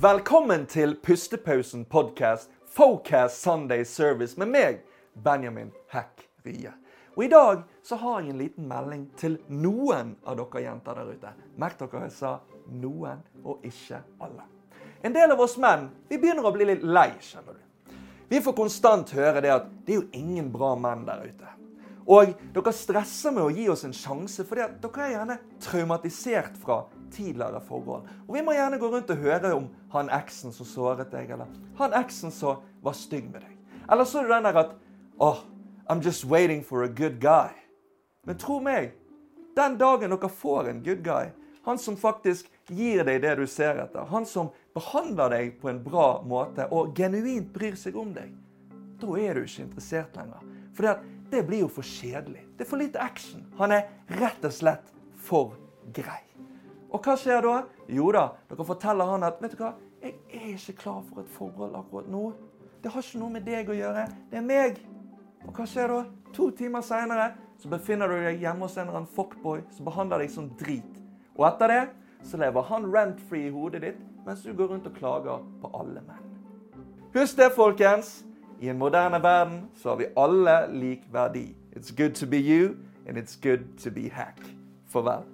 Velkommen til Pustepausen podcast, Focast Sunday Service med meg, Benjamin Hekk Rie. Og I dag så har jeg en liten melding til noen av dere jenter der ute. Merk dere jeg sa noen, og ikke alle. En del av oss menn vi begynner å bli litt lei, skjønner du. Vi får konstant høre det at det er jo ingen bra menn der ute. Og dere stresser med å gi oss en sjanse, fordi dere er gjerne traumatisert fra tidligere forhold. Og vi må gjerne gå rundt og høre om han eksen som såret deg, eller han eksen som var stygg med deg. Eller så er det den der at oh, I'm just waiting for a good guy. Men tro meg, den dagen dere får en good guy, han som faktisk gir deg det du ser etter, han som behandler deg på en bra måte og genuint bryr seg om deg, da er du ikke interessert lenger. For det, blir jo for kjedelig. Det er for lite action. Han er rett og slett for grei. Og hva skjer da? Jo da, dere forteller han at vet du hva, jeg er ikke klar for et forhold akkurat nå. Det har ikke noe med deg å gjøre. Det er meg. Og hva skjer da? To timer seinere befinner du deg hjemme hos en eller annen fuckboy som behandler deg som drit. Og etter det så lever han rent-free i hodet ditt mens du går rundt og klager på alle menn. Husk det, folkens. I en moderne verden så har vi alle lik verdi. It's good to be you, and it's good to be hack. Farvel.